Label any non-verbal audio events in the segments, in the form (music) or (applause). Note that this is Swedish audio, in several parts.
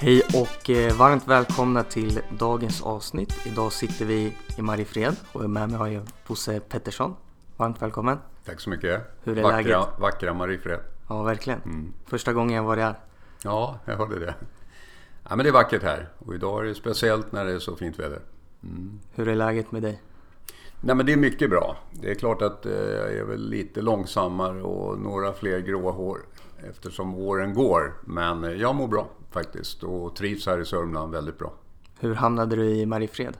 Hej och eh, varmt välkomna till dagens avsnitt. Idag sitter vi i Mariefred och med mig har jag Bosse Pettersson. Varmt välkommen. Tack så mycket. Hur är vackra, läget? Vackra Mariefred. Ja, verkligen. Mm. Första gången jag var här. Ja, jag hörde det. Ja, men det är vackert här och idag är det speciellt när det är så fint väder. Hur är läget med dig? Nej men det är mycket bra. Det är klart att eh, jag är väl lite långsammare och några fler gråa hår eftersom åren går. Men eh, jag mår bra faktiskt och trivs här i Sörmland väldigt bra. Hur hamnade du i Mariefred?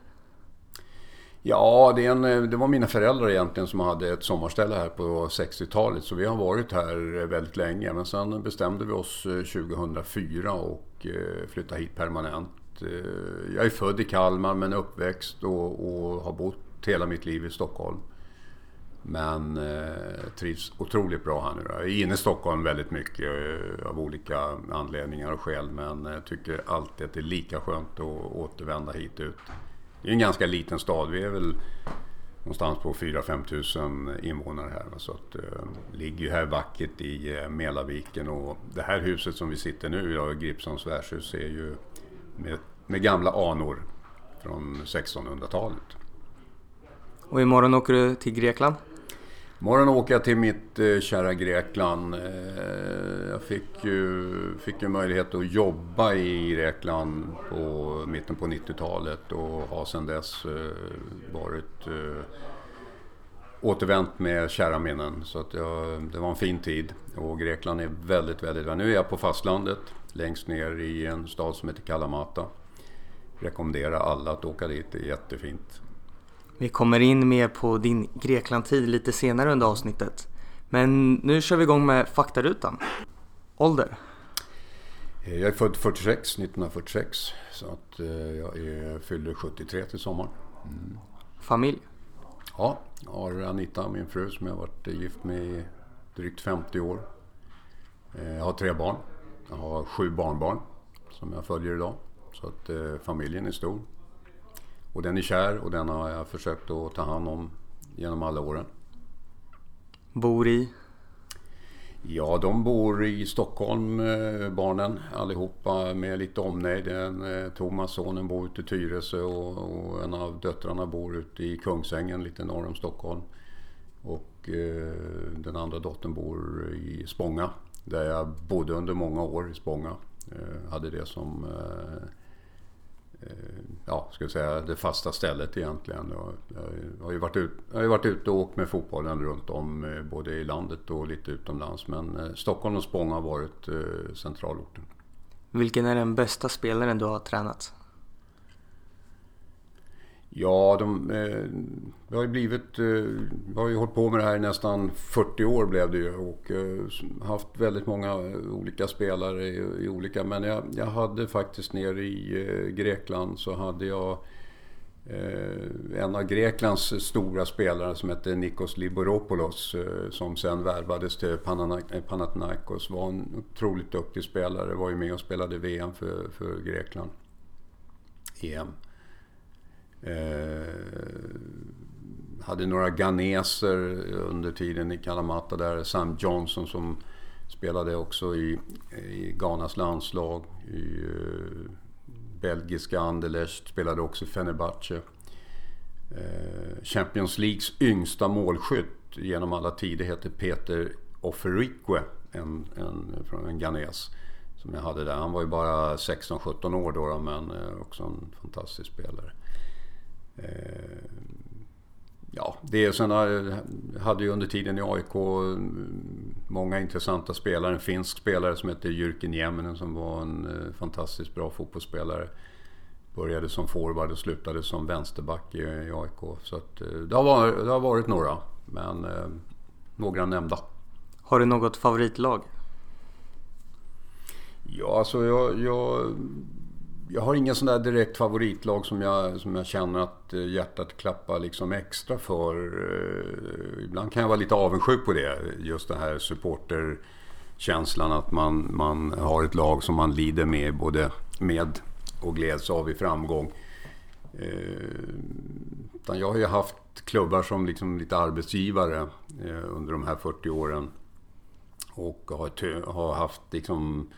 Ja, det, en, eh, det var mina föräldrar egentligen som hade ett sommarställe här på 60-talet. Så vi har varit här eh, väldigt länge. Men sen bestämde vi oss eh, 2004 och flyttade hit permanent. Jag är född i Kalmar men uppväxt och, och har bott hela mitt liv i Stockholm. Men eh, trivs otroligt bra här nu. då. Jag är inne i Stockholm väldigt mycket eh, av olika anledningar och skäl. Men jag tycker alltid att det är lika skönt att återvända hit ut. Det är en ganska liten stad. Vi är väl någonstans på 4-5 tusen invånare här. Så att, eh, ligger ju här vackert i eh, Mälarviken. Och det här huset som vi sitter nu i, Gripsholms värdshus, är ju med, med gamla anor från 1600-talet. Och imorgon åker du till Grekland? Imorgon åker jag till mitt eh, kära Grekland. Eh, jag fick ju, fick ju möjlighet att jobba i Grekland på mitten på 90-talet och har sedan dess eh, varit eh, återvänt med kära minnen. Så att jag, det var en fin tid och Grekland är väldigt, väldigt bra. Nu är jag på fastlandet längst ner i en stad som heter Kalamata. Rekommenderar alla att åka dit, det är jättefint. Vi kommer in mer på din Grekland-tid lite senare under avsnittet. Men nu kör vi igång med faktarutan. Ålder? Eh, Jag är född 46, 1946. Så att eh, jag är, fyller 73 till sommaren. Familj? Ja, jag har Anita, min fru, som jag har varit gift med i drygt 50 år. Eh, Jag har tre barn. Jag har sju barnbarn som jag följer idag. Så att familjen är stor. Och den är kär och den har jag försökt att ta hand om genom alla åren. Bor i? Ja, de bor i Stockholm, eh, barnen allihopa med lite omnejd. Eh, Thomas, sonen, bor ute i Tyresö och, och en av döttrarna bor ute i Kungsängen lite norr om Stockholm. Och eh, den andra dottern bor i Spånga där jag bodde under många år i Spånga. Eh, hade det som eh, Eh, ja, ska jag säga, det fasta stället egentligen. Jag, har ju varit ut, jag har varit ute och åkt med fotbollen runt om eh, både i landet och lite utomlands. Men eh, Stockholm och Spånga har varit centralorten. Vilken är den bästa spelaren du har tränat? Ja, de, eh, det har ju blivit... Eh, jag har ju hållit på med det här i nästan 40 år blev det ju och eh, haft väldigt många eh, olika spelare i, i olika... Men jag, jag hade faktiskt nere i eh, Grekland så hade jag eh, en av Greklands stora spelare som hette Nikos Liboropoulos eh, som sen värvades till eh, Panathinaikos var en otroligt duktig spelare. Var ju med och spelade VM för, för Grekland. EM. Eh, hade några ghaneser under tiden i Kalamata där. Sam Johnson som spelade också i, i Ghanas landslag. I eh, belgiska Anderlecht, spelade också i Fenerbahce. Eh, Champions Leagues yngsta målskytt genom alla tider heter Peter Offerikwe, en, en, en ghanes som jag hade där. Han var ju bara 16-17 år då, då men eh, också en fantastisk spelare. Eh, Ja, det är sen hade ju under tiden i AIK mm, många intressanta spelare. En finsk spelare som heter Jyrki Nieminen som var en eh, fantastiskt bra fotbollsspelare. Började som forward och slutade som vänsterback i, AIK. Så att, eh, det, har varit, det har varit några, men några nämnda. Har du något favoritlag? Ja, alltså jag, jag, jag har ingen sån där direkt favoritlag som jag, som jag känner att eh, hjärtat klappar liksom extra för. Eh, ibland kan jag vara lite avundsjuk på det. Just den här supporterkänslan att man, man har ett lag som man lider med både med och gläds av i framgång. Eh, utan jag har ju haft klubbar som liksom lite arbetsgivare under de här 40 åren. Och har, har haft liksom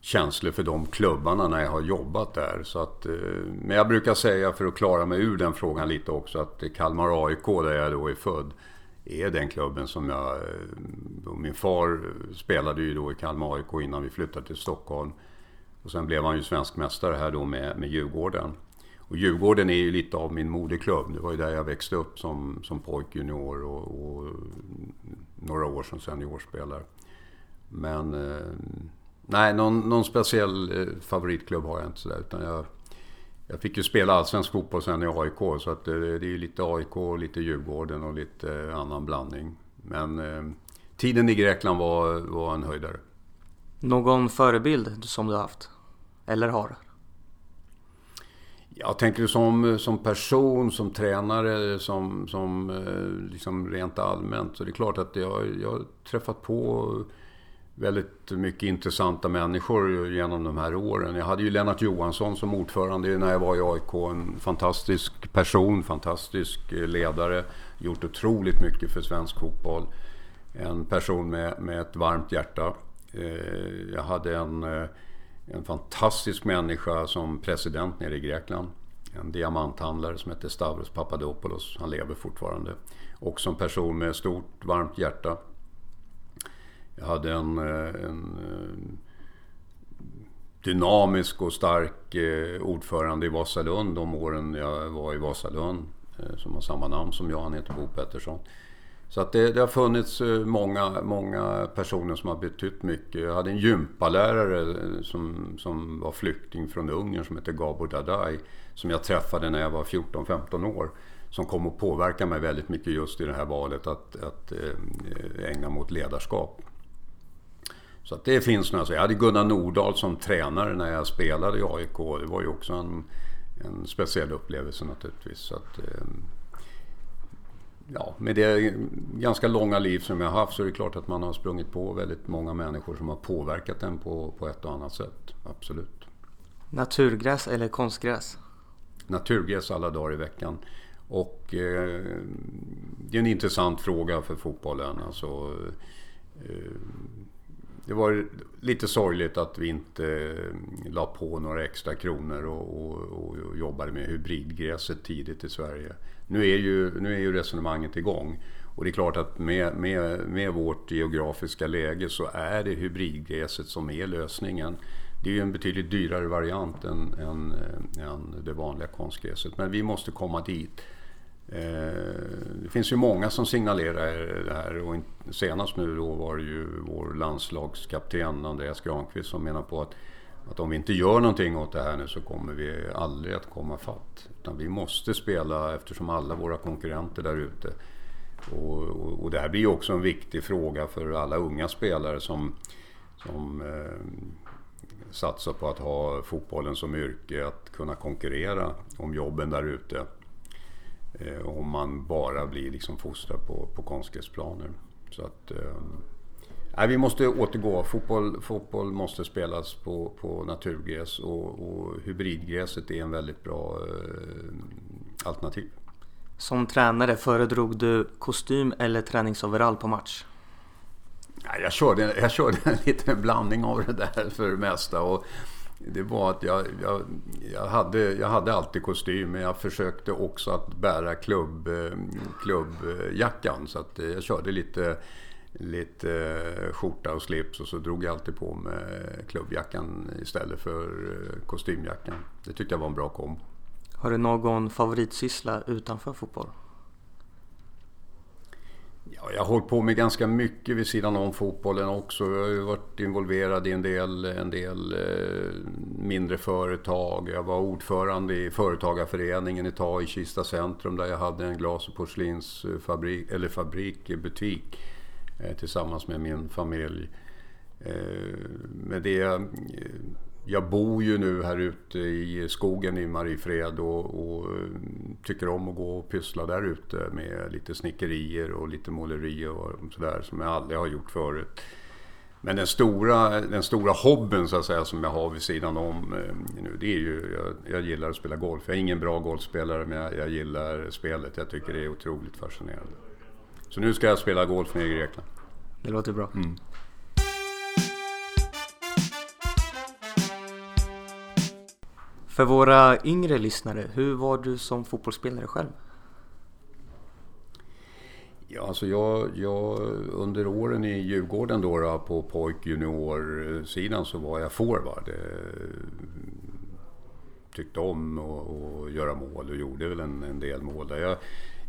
känslor för de klubbarna när jag har jobbat där. Så att, eh, men jag brukar säga för att klara mig ur den frågan lite också att Kalmar AIK där jag då är född är den klubben som jag... Eh, min far spelade ju då i Kalmar AIK innan vi flyttade till Stockholm. Och sen blev han ju svensk mästare här då med, med Djurgården. Och Djurgården är ju lite av min moderklubb. Det var ju där jag växte upp som, som pojk, junior och, och några år som seniorspelare. Men eh, nej, någon, någon speciell eh, favoritklubb har jag inte sådär. Utan jag, jag fick ju spela allsvensk fotboll sen i AIK. Så att det, det är lite AIK, lite Djurgården och lite annan blandning. Men eh, tiden i Grekland var, var en höjdare. Någon förebild som du har haft? Eller har? Jag tänker som, som person, som tränare, som, som eh, liksom rent allmänt. Så det är klart att jag, jag har träffat på väldigt mycket intressanta människor genom de här åren. Jag hade ju Lennart Johansson som ordförande när jag var i AIK. En fantastisk person, fantastisk eh, ledare. Gjort otroligt mycket för svensk fotboll. En person med, med ett varmt hjärta. Eh, jag hade en, eh, en fantastisk människa som president nere i Grekland. En diamanthandlare som hette Stavros Papadopoulos. Han lever fortfarande. Och som person med stort varmt hjärta. Jag hade en, eh, en eh, dynamisk och stark eh, ordförande i Vasalund de åren jag var i Vasalund. Som har samma namn som jag, han heter Bo Pettersson. Så att det, det, har funnits många, många personer som har betytt mycket. Jag hade en gympalärare som, som var flykting från Ungern som hette Gabor Dadai. Som jag träffade när jag var 14-15 år. Som kom att påverka mig väldigt mycket just i det här valet att, att ägna mot ledarskap. Så att det finns några. Jag hade Gunnar Nordahl som tränare när jag spelade i AIK. Det var ju också en, en speciell upplevelse naturligtvis. Så att, ja, med det ganska långa liv som jag har haft så är det klart att man har sprungit på väldigt många människor som har påverkat en på, på ett och annat sätt. Absolut. Naturgräs eller konstgräs? Naturgräs alla dagar i veckan. Och eh, det är en intressant fråga för fotbollen. Alltså, eh, det var lite sorgligt att vi inte eh, la på några extra kronor och, och, och jobbade med hybridgräset tidigt i Sverige. Nu är ju, nu är ju resonemanget igång. Och det är klart att med, med, med vårt geografiska läge så är det hybridgräset som är lösningen. Det är ju en betydligt dyrare variant än, än, eh, än det vanliga konstgräset. Men vi måste komma dit. Eh, det finns ju många som signalerar det här och senast nu då var det ju vår landslagskapten Andreas Granqvist som menar på att att om vi inte gör någonting åt det här nu så kommer vi aldrig att komma fatt. Utan vi måste spela eftersom alla våra konkurrenter där ute. Och, och, och, det här blir ju också en viktig fråga för alla unga spelare som, som eh, satsar på att ha fotbollen som yrke, att kunna konkurrera om jobben där ute. Eh, om man bara blir liksom fostrad på, på konstgräsplaner. Så att, eh, vi måste återgå. Fotboll, fotboll måste spelas på, på naturgräs och, och hybridgräset är en väldigt bra eh, alternativ. Som tränare, föredrog du kostym eller träningsoverall på match? Jag, körde, jag körde (laughs) en liten blandning av det där för det mesta. Och det var att jag, jag, jag, hade, jag hade alltid kostym men jag försökte också att bära klubb, klubbjackan. Så att jag körde lite lite skjorta och slips och så drog jag alltid på mig klubbjackan istället för eh, kostymjackan. Det tyckte jag var en bra kombo. Har du någon favoritsyssla utanför fotboll? Ja, jag har hållit på med ganska mycket vid sidan om fotbollen också. Jag har ju varit involverad i en del, en del eh, mindre företag. Jag var ordförande i Företagarföreningen ett tag i Kista centrum där jag hade en glas och porslinsfabrik, eller fabrik, eh, butik eh, tillsammans med min familj. Med det, jag bor ju nu här ute i skogen i Mariefred och, och tycker om att gå och pyssla där ute med lite snickerier och lite måleri och sådär som jag aldrig har gjort förut. Men den stora, den stora hobben så att säga som jag har vid sidan om eh, nu det är ju, jag, jag gillar att spela golf. Jag är ingen bra golfspelare men jag, jag gillar spelet. Jag tycker det är otroligt fascinerande. Så nu ska jag spela golf nere i Grekland. Det låter bra. Mm. För våra yngre lyssnare, hur var du som fotbollsspelare själv? Ja, alltså jag, jag, under åren i Djurgården då, då på pojk junior-sidan så var jag forward. Eh, tyckte om att göra mål och gjorde väl en, en del mål där. Jag,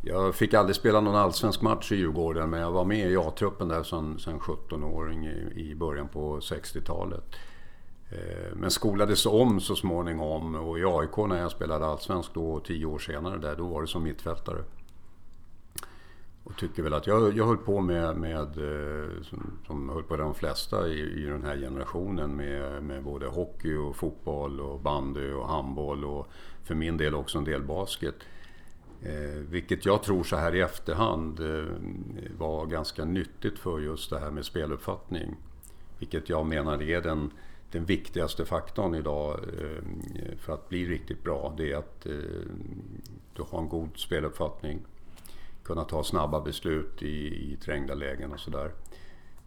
jag fick aldrig spela någon allsvensk match i Djurgården men jag var med i A-truppen där som, 17-åring i, i början på 60-talet. Eh, men skolades om så småningom och i AIK när jag spelade allsvensk då tio år senare där, då var det som mittfältare. Och tycker väl att jag, jag höll på med, med eh, som, som höll på de flesta i, i den här generationen med, med både hockey och fotboll och bandy och handboll och för min del också en del basket. Eh, vilket jag tror så här i efterhand eh, var ganska nyttigt för just det här med speluppfattning. Vilket jag menar är den, den viktigaste faktorn idag eh, för att bli riktigt bra. Det är att eh, du har en god speluppfattning kunna ta snabba beslut i, i trängda lägen och sådär.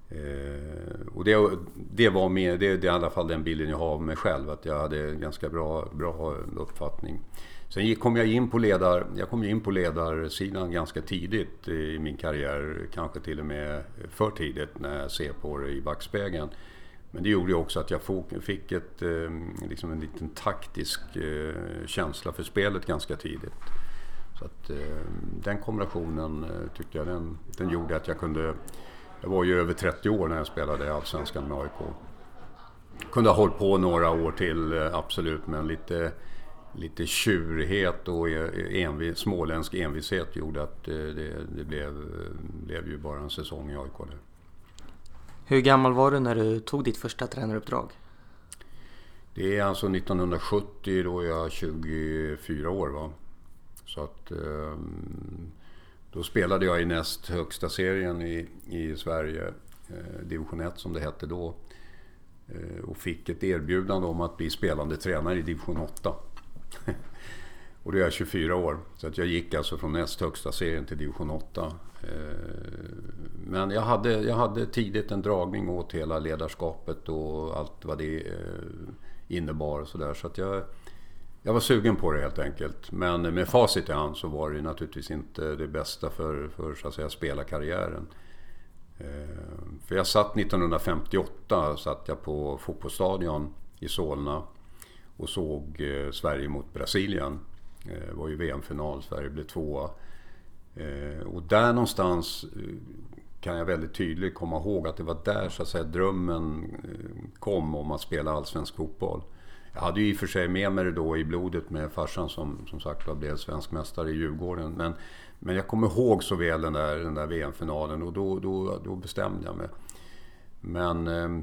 Eh, och det, det var med, det, det är i alla fall den bilden jag har av mig själv, att jag hade en ganska bra, bra uppfattning. Sen kom jag in på, ledar, jag kom in på ledarsidan ganska tidigt i min karriär, kanske till och med för tidigt när jag ser på det i backspegeln. Men det gjorde ju också att jag fick ett, ehm, liksom en liten taktisk eh, känsla för spelet ganska tidigt. Så att, ehm, den kombinationen eh, tyckte jag den, den gjorde att jag kunde... Jag var ju över 30 år när jag spelade i Allsvenskan med AIK. Kunde ha hållit på några år till eh, absolut men lite, lite tjurighet och e-, envis, småländsk envishet gjorde att det, det blev, blev ju bara en säsong i AIK. Där. Hur gammal var du när du tog ditt första tränaruppdrag? Det är alltså 1970, då är jag 24 år. Va? Så att, ehm, då spelade jag i näst högsta serien i, i Sverige, eh, division 1 som det hette då. Eh, och fick ett erbjudande om att bli spelande tränare i division 8. (laughs) och då är jag 24 år. Så att jag gick alltså från näst högsta serien till division 8. Eh, men jag hade, jag hade tidigt en dragning åt hela ledarskapet och allt vad det eh, innebar. Och så där. Så att jag jag var sugen på det helt enkelt. Men med facit i hand så var det naturligtvis inte det bästa för, för så att säga, spelarkarriären. Eh, för jag satt 1958 satt jag på fotbollsstadion i Solna och såg Sverige mot Brasilien. Det var ju VM-final, Sverige blev tvåa. Eh, och där någonstans eh, kan jag väldigt tydligt komma ihåg att det var där så att säga drömmen eh, kom om att spela allsvensk fotboll. Jag hade ju i och för sig med mig det då i blodet med farsan som som sagt var blev svensk mästare i Djurgården. Men, men jag kommer ihåg så väl den där, den där VM-finalen och då, då, då bestämde jag mig. Men... Eh,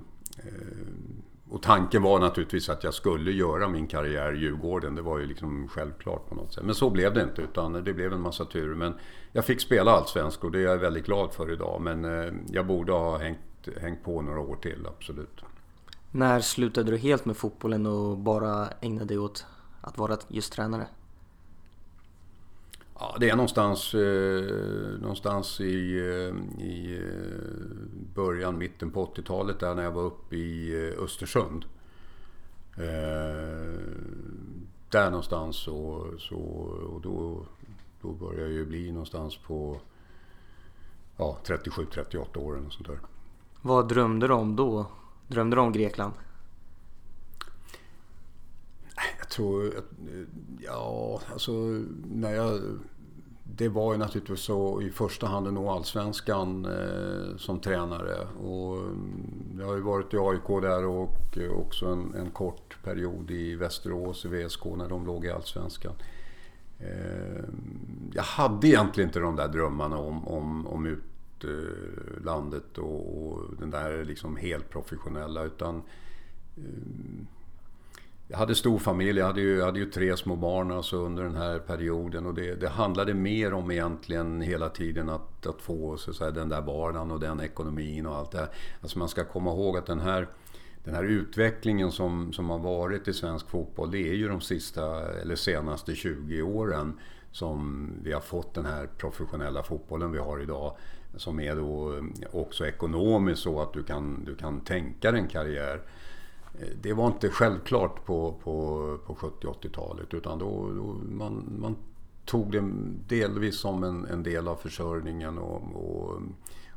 och tanken var naturligtvis att jag skulle göra min karriär i Djurgården. Det var ju liksom självklart på något sätt. Men så blev det inte utan det blev en massa tur. Men jag fick spela allsvensk och det är jag väldigt glad för idag. Men eh, jag borde ha hängt, hängt på några år till, absolut. När slutade du helt med fotbollen och bara ägnade dig åt att vara just tränare? Ja, det är någonstans, eh, någonstans i, eh, i eh, början, mitten på 80-talet där när jag var uppe i eh, Östersund. Eh, där någonstans så, så och då, då började jag ju bli någonstans på ja, 37-38 år och sånt där. Vad drömde du om då? Drömde du om Grekland? Jag tror ja, alltså när jag... Det var ju naturligtvis så i första hand att nå allsvenskan eh, som tränare. Och mm, jag har ju varit i AIK där och eh, också en, en, kort period i Västerås i VSK när de låg i allsvenskan. Eh, jag hade egentligen inte de där drömmarna om, om, om utlandet och, och den där liksom helt professionella utan eh, jag hade stor familj, jag hade ju, jag hade ju tre små barn alltså under den här perioden och det, det handlade mer om egentligen hela tiden att, att få så att säga, den där vardagen och den ekonomin och allt det här. Alltså man ska komma ihåg att den här, den här utvecklingen som, som har varit i svensk fotboll det är ju de sista eller senaste 20 åren som vi har fått den här professionella fotbollen vi har idag. Som är då också ekonomiskt så att du kan, du kan tänka dig en karriär. Eh, det var inte självklart på, på, på 70 80-talet utan då, då, man, man tog det delvis som en, en del av försörjningen och, och,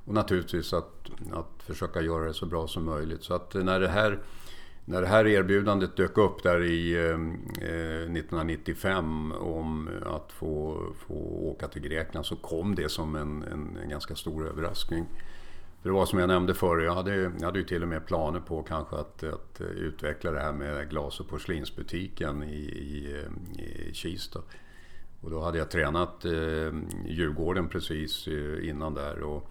och naturligtvis att, att försöka göra det så bra som möjligt. Så att när det här när det här erbjudandet dök upp där i eh, 1995 om att få, få åka till Grekland så kom det som en, en, en ganska stor överraskning. För det var som jag nämnde förr, jag hade, jag hade ju till och med planer på kanske att, att eh, utveckla det här med glas och porslinsbutiken i, i, eh, i Kista. Och då hade jag tränat eh, Djurgården precis eh, innan där. Och,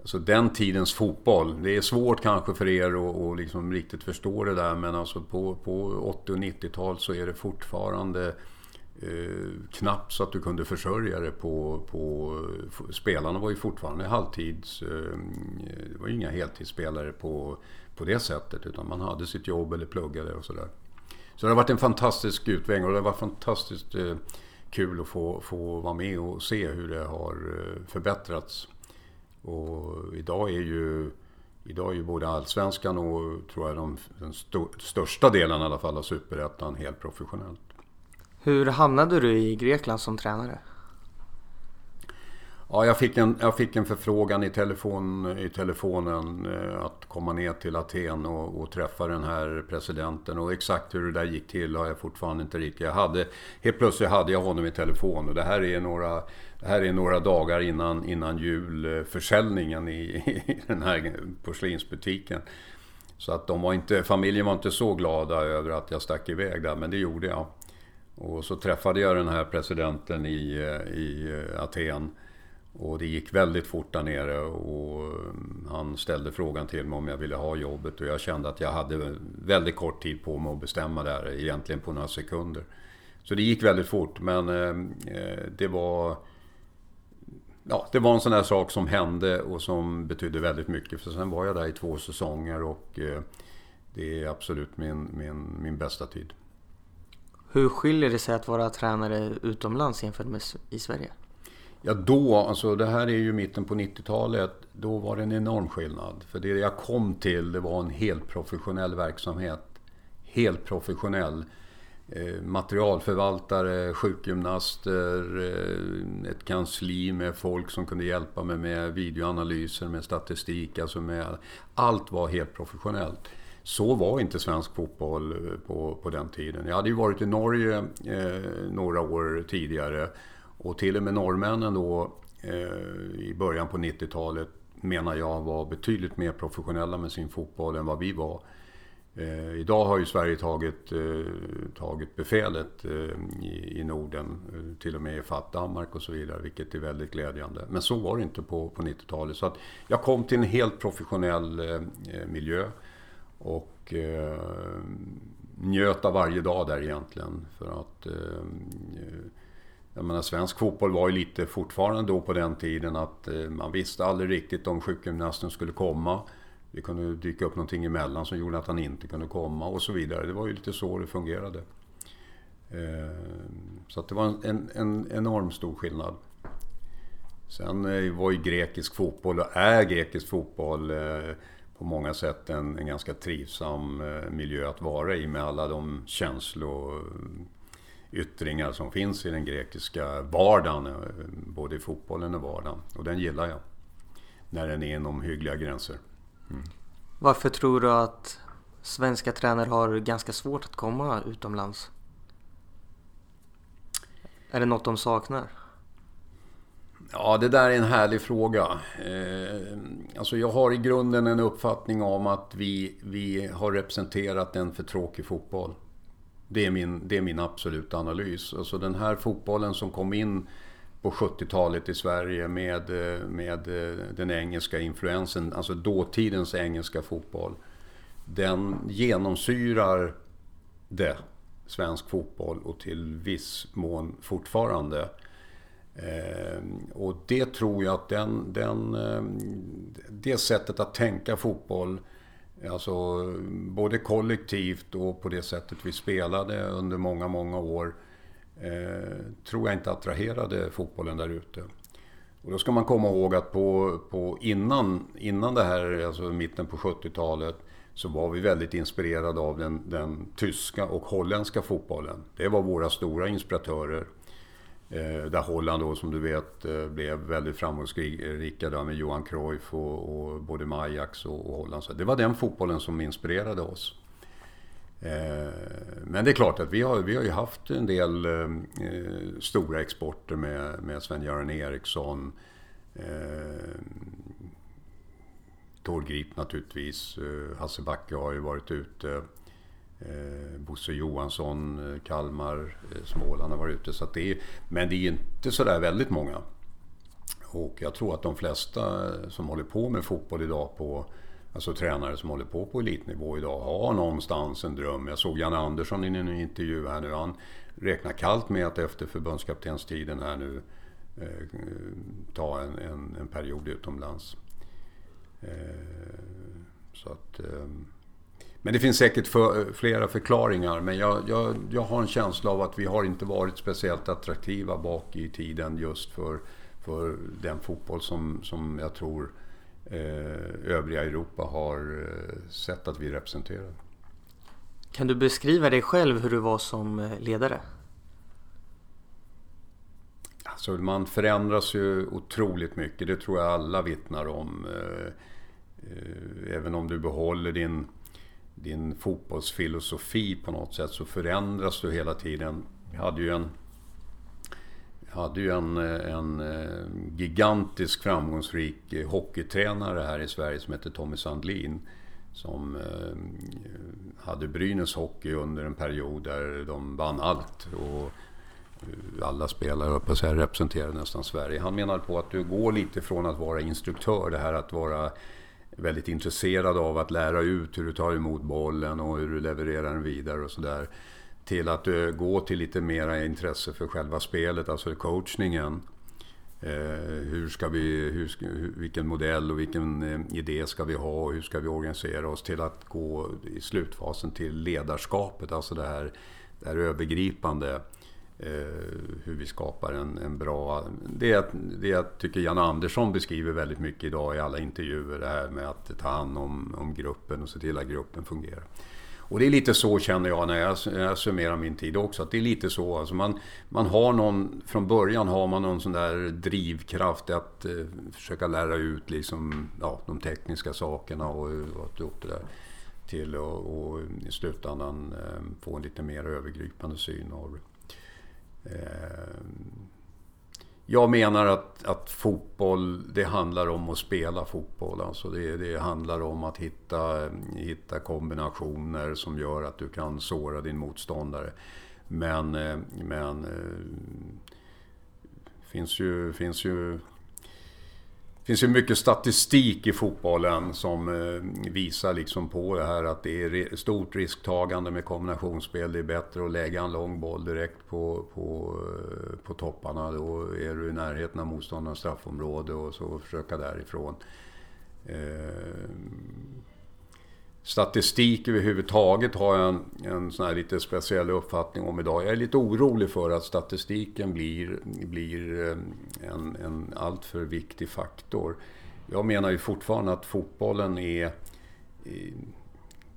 alltså den tidens fotboll, det är svårt kanske för er att och liksom riktigt förstå det där men alltså på, på 80 och 90-tal så är det fortfarande Eh, knappt så att du kunde försörja dig på, på... Spelarna var ju fortfarande halvtids... Eh, det var ju inga heltidsspelare på, på det sättet utan man hade sitt jobb eller pluggade och sådär. Så det har varit en fantastisk utveckling och det har varit fantastiskt eh, kul att få, få vara med och se hur det har förbättrats. Och idag är ju, idag är ju både Allsvenskan och tror jag de, den största delen i alla fall av Superettan helt professionellt. Hur hamnade du i Grekland som tränare? Ja, jag fick en, jag fick en förfrågan i, telefon, i telefonen eh, att komma ner till Aten och, och, träffa den här presidenten. Och exakt hur det där gick till har jag fortfarande inte riktigt. Jag hade, helt plötsligt hade jag honom i telefon och det här är några, det här är några dagar innan, innan julförsäljningen i, (laughs) i den här porslinsbutiken. Så att de var inte, familjen var inte så glada över att jag stack iväg där, men det gjorde jag. Och så träffade jag den här presidenten i, eh, i eh, Aten. Och det gick väldigt fort där nere och mm, han ställde frågan till mig om jag ville ha jobbet och jag kände att jag hade väldigt kort tid på mig att bestämma där, egentligen på några sekunder. Så det gick väldigt fort men eh, det var Ja, det var en sån där sak som hände och som betydde väldigt mycket. För sen var jag där i två säsonger och det är absolut min, min, min bästa tid. Hur skiljer det sig att vara tränare utomlands jämfört med i Sverige? Ja då, alltså det här är ju mitten på 90-talet. Då var det en enorm skillnad. För det jag kom till det var en helt professionell verksamhet. Helt professionell. Eh, materialförvaltare, sjukgymnaster, eh, ett kansli med folk som kunde hjälpa mig med videoanalyser, med statistik. Alltså med, allt var helt professionellt. Så var inte svensk fotboll eh, på, på den tiden. Jag hade ju varit i Norge eh, några år tidigare och till och med norrmännen då eh, i början på 90-talet menar jag var betydligt mer professionella med sin fotboll än vad vi var. Eh, idag har ju Sverige tagit, eh, tagit befälet eh, i, i, Norden, eh, till och med i fatt Danmark och så vidare, vilket är väldigt glädjande. Men så var det inte på, på 90-talet. Så att jag kom till en helt professionell eh, miljö och eh, njöt av varje dag där egentligen. För att eh, jag menar, svensk fotboll var ju lite fortfarande då på den tiden att eh, man visste aldrig riktigt om sjukgymnasten skulle komma. Det kunde dyka upp någonting emellan som gjorde att han inte kunde komma och så vidare. Det var ju lite så det fungerade. Eh, så att det var en, en enorm stor skillnad. Sen eh, var ju grekisk fotboll och är grekisk fotboll eh, på många sätt en, en ganska trivsam eh, miljö att vara i med alla de känslor eh, yttringar som finns i den grekiska vardagen, eh, både i fotbollen och vardagen. Och den gillar jag. När den är inom hyggliga gränser. Mm. Varför tror du att svenska tränare har ganska svårt att komma utomlands? Är det något de saknar? Ja, det där är en härlig fråga. Eh, alltså jag har i grunden en uppfattning om att vi, vi har representerat en för tråkig fotboll. Det är min, det är min absoluta analys. Alltså den här fotbollen som kom in på 70-talet i Sverige med, eh, med eh, den engelska influensen, alltså dåtidens engelska fotboll. Den genomsyrar det svensk fotboll och till viss mån fortfarande. Ehm, och det tror jag att den, den, ehm, det sättet att tänka fotboll Alltså både kollektivt och på det sättet vi spelade under många, många år eh, tror jag inte attraherade fotbollen där ute. Och då ska man komma ihåg att på, på innan, innan det här, alltså mitten på 70-talet, så var vi väldigt inspirerade av den, den tyska och holländska fotbollen. Det var våra stora inspiratörer. Eh, där Holland då som du vet eh, blev väldigt framgångsrika där med Johan Cruyff och, och både med Ajax och, och Holland. Så det var den fotbollen som inspirerade oss. Eh, men det är klart att vi har, vi har ju haft en del eh, stora exporter med, med Sven-Göran Eriksson. Eh, Tor Grip naturligtvis. Eh, Hasse Backe har ju varit ute. Eh, Bosse Johansson, eh, Kalmar, eh, Småland har varit ute. Så det är, men det är inte sådär väldigt många. Och jag tror att de flesta eh, som håller på med fotboll idag på Alltså tränare som håller på på elitnivå idag har någonstans en dröm. Jag såg Janne Andersson i en intervju här nu. Han räknar kallt med att efter förbundskaptenstiden här nu eh, ta en, en, en, period utomlands. Eh, så att, eh, men det finns säkert för, flera förklaringar. Men jag, jag, jag har en känsla av att vi har inte varit speciellt attraktiva bak i tiden just för, för den fotboll som, som jag tror eh, övriga Europa har eh, sett att vi representerar. Kan du beskriva dig själv hur du var som eh, ledare? Alltså man förändras ju otroligt mycket, det tror jag alla vittnar om. Eh, även om du behåller din, din fotbollsfilosofi på något sätt så förändras du hela tiden. Jag hade ju en hade ju en, en eh, gigantisk framgångsrik eh, hockeytränare här i Sverige som hette Tommy Sandlin. Som eh, hade Brynäs hockey under en period där de vann allt. Och alla spelare på säga, representerade nästan Sverige. Han menade på att du går lite från att vara instruktör, det här att vara väldigt intresserad av att lära ut hur du tar emot bollen och hur du levererar den vidare och sådär till att eh, gå till lite mera intresse för själva spelet, alltså coachningen. Eh, hur ska vi, hur ska, vilken modell och vilken eh, idé ska vi ha och hur ska vi organisera oss till att gå i slutfasen till ledarskapet, alltså det här, det här övergripande. Eh, hur vi skapar en, en bra... Det, det jag tycker Jan Andersson beskriver väldigt mycket idag i alla intervjuer, det här med att ta hand om, om gruppen och se till att gruppen fungerar. Och det är lite så känner jag när jag, när jag summerar min tid också. Att det är lite så. Alltså man, man har någon, från början har man någon sån där drivkraft att eh, försöka lära ut liksom, ja, de tekniska sakerna och, och att upp det där till och, och i slutändan eh, få en lite mer övergripande syn av det. Eh, jag menar att, att fotboll, det handlar om att spela fotboll. Alltså det, det handlar om att hitta, hitta kombinationer som gör att du kan såra din motståndare. Men, eh, men eh, finns ju, finns ju det finns ju mycket statistik i fotbollen som eh, visar liksom på det här att det är stort risktagande med kombinationsspel. Det är bättre att lägga en lång boll direkt på, på, eh, på topparna. Då är du i närheten av motståndarens straffområde och så försöka därifrån. Eh, Statistik överhuvudtaget har jag en, en sån här lite speciell uppfattning om idag. Jag är lite orolig för att statistiken blir, blir eh, en, en alltför viktig faktor. Jag menar ju fortfarande att fotbollen är, är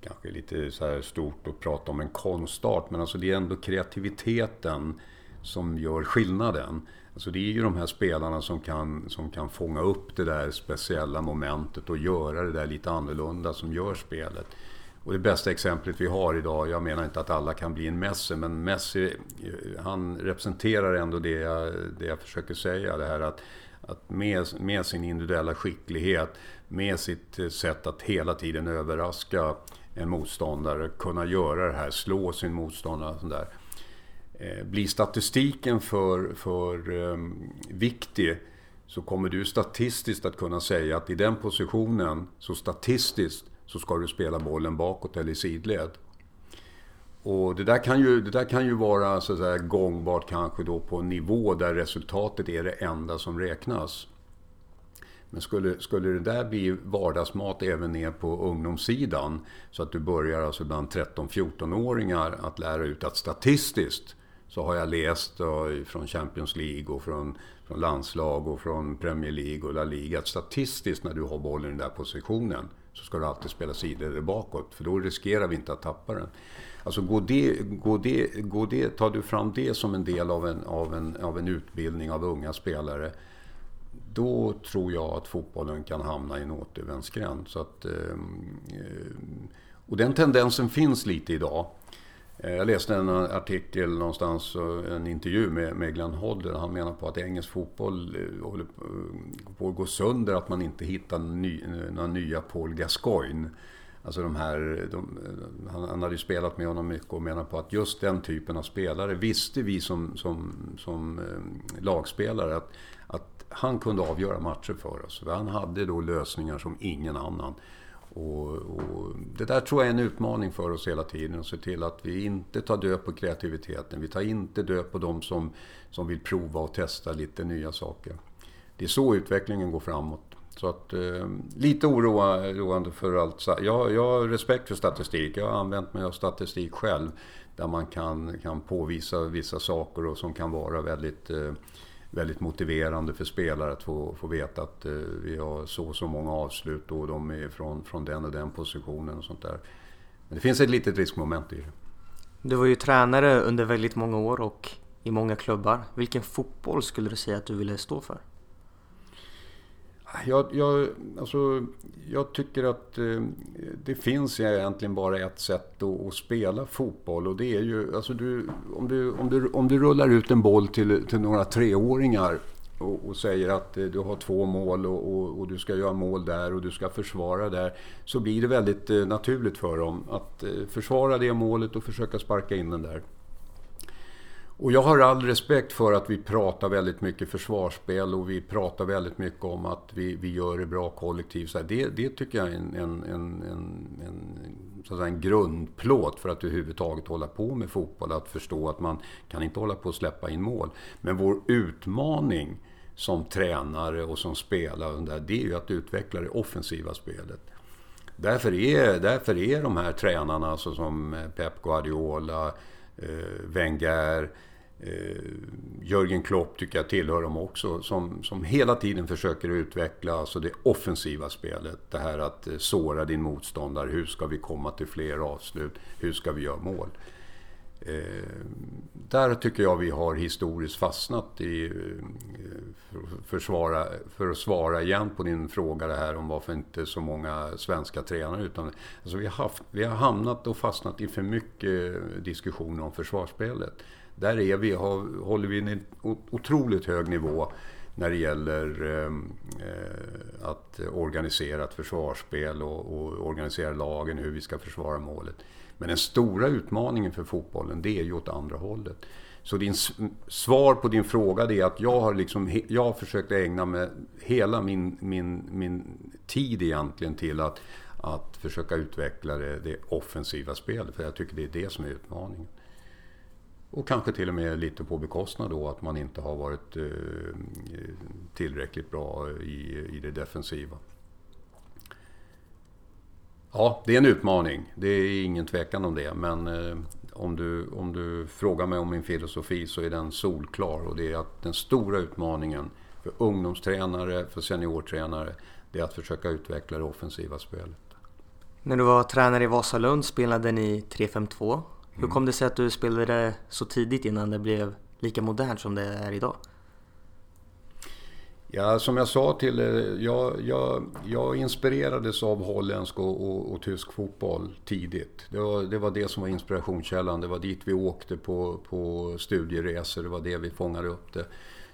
kanske lite så här stort att prata om en konstart, men alltså det är ändå kreativiteten som gör skillnaden. Alltså det är ju de här spelarna som kan, som kan fånga upp det där speciella momentet och göra det där lite annorlunda som gör spelet. Och det bästa exemplet vi har idag, jag menar inte att alla kan bli en Messi, men Messi han representerar ändå det jag, det jag försöker säga. Det här att, att med, med sin individuella skicklighet, med sitt sätt att hela tiden överraska en motståndare, kunna göra det här, slå sin motståndare. Och sånt där Eh, blir statistiken för, för ehm, um, viktig så kommer du statistiskt att kunna säga att i den positionen, så statistiskt, så ska du spela bollen bakåt eller i sidled. Och det där kan ju, det där kan ju vara så att säga, gångbart kanske då på en nivå där resultatet är det enda som räknas. Men skulle, skulle det där bli vardagsmat även ner på ungdomssidan så att du börjar alltså bland 13-14-åringar att lära ut att statistiskt så har jag läst från Champions League och från, från landslag och från Premier League och La Liga att statistiskt när du har bollen i den där positionen så ska du alltid spela sidled bakåt för då riskerar vi inte att tappa den. Alltså går det, går det, går det, tar du fram det som en del av en, av, en, av en utbildning av unga spelare då tror jag att fotbollen kan hamna i en återvändsgränd. Så att, ehm, ehm, och den tendensen finns lite idag. Eh, jag läste en artikel någonstans, eh, en intervju med, med Glenn Hodder. Han menar på att engelsk fotboll eh, håller på att gå sönder, att man inte hittar ny, några nya Paul Gascoigne. Alltså de här, de, han, han hade ju spelat med honom mycket och menar på att just den typen av spelare visste vi som, som, som lagspelare att, att han kunde avgöra matcher för oss. Han hade då lösningar som ingen annan. Och, och, det där tror jag är en utmaning för oss hela tiden. Att se till att vi inte tar död på kreativiteten. Vi tar inte död på de som, som vill prova och testa lite nya saker. Det är så utvecklingen går framåt. Så att, eh, lite oroande för allt. Jag, jag har respekt för statistik. Jag har använt mig av statistik själv. Där man kan, kan påvisa vissa saker och som kan vara väldigt eh, väldigt motiverande för spelare att få, få veta att eh, vi har så och så många avslut och de är från, från den och den positionen och sånt där. Men det finns ett litet riskmoment i det. Du var ju tränare under väldigt många år och i många klubbar. Vilken fotboll skulle du säga att du ville stå för? Jag, jag, alltså, jag tycker att eh, det finns egentligen bara ett sätt att, att, spela fotboll och det är ju, alltså du, om, du, om, du, om du rullar ut en boll till, till några treåringar och, och säger att eh, du har två mål och, och, och, du ska göra mål där och du ska försvara där. Så blir det väldigt eh, naturligt för dem att eh, försvara det målet och försöka sparka in den där. Och jag har all respekt för att vi pratar väldigt mycket försvarsspel och vi pratar väldigt mycket om att vi, vi gör det bra kollektivt. Det, det tycker jag är en, en, en, en, så att säga en grundplåt för att överhuvudtaget hålla på med fotboll. Att förstå att man kan inte hålla på att släppa in mål. Men vår utmaning som tränare och som spelare, det är ju att utveckla det offensiva spelet. Därför är, därför är de här tränarna alltså som eh, Pep Guardiola, Eh, Wenger, eh, Jörgen Klopp tycker jag tillhör dem också. Som, som hela tiden försöker utveckla alltså det offensiva spelet. Det här att eh, såra din motståndare. Hur ska vi komma till fler avslut? Hur ska vi göra mål? Eh, där tycker jag vi har historiskt fastnat i, eh, För för, svara, för att svara igen på din fråga det här om varför inte så många svenska tränare. Utan, alltså vi, har haft, vi har hamnat och fastnat i för mycket diskussioner om försvarsspelet. Där är vi, har, håller vi en otroligt hög nivå när det gäller eh, att organisera ett försvarsspel och, och organisera lagen, hur vi ska försvara målet. Men den stora utmaningen för fotbollen, det är ju åt andra hållet. Så din svar på din fråga är att jag har, liksom, jag har försökt ägna mig hela min, min, min tid egentligen till att, att försöka utveckla det, det offensiva spelet. För jag tycker det är det som är utmaningen. Och kanske till och med lite på bekostnad då att man inte har varit eh, tillräckligt bra i, i det defensiva. Ja, det är en utmaning. Det är ingen tvekan om det. Men eh, om, du, om du frågar mig om min filosofi så är den solklar. Och det är att den stora utmaningen för ungdomstränare, för seniortränare, det är att försöka utveckla det offensiva spelet. När du var tränare i Vasalund spelade ni 3-5-2. Hur mm. kom det sig att du spelade så tidigt innan det blev lika modernt som det är idag? Ja, som jag sa till er, jag, jag, jag inspirerades av holländsk och, och, och, tysk fotboll tidigt. Det var, det var det som var inspirationskällan. Det var dit vi åkte på, på studieresor. Det var det vi fångade upp det.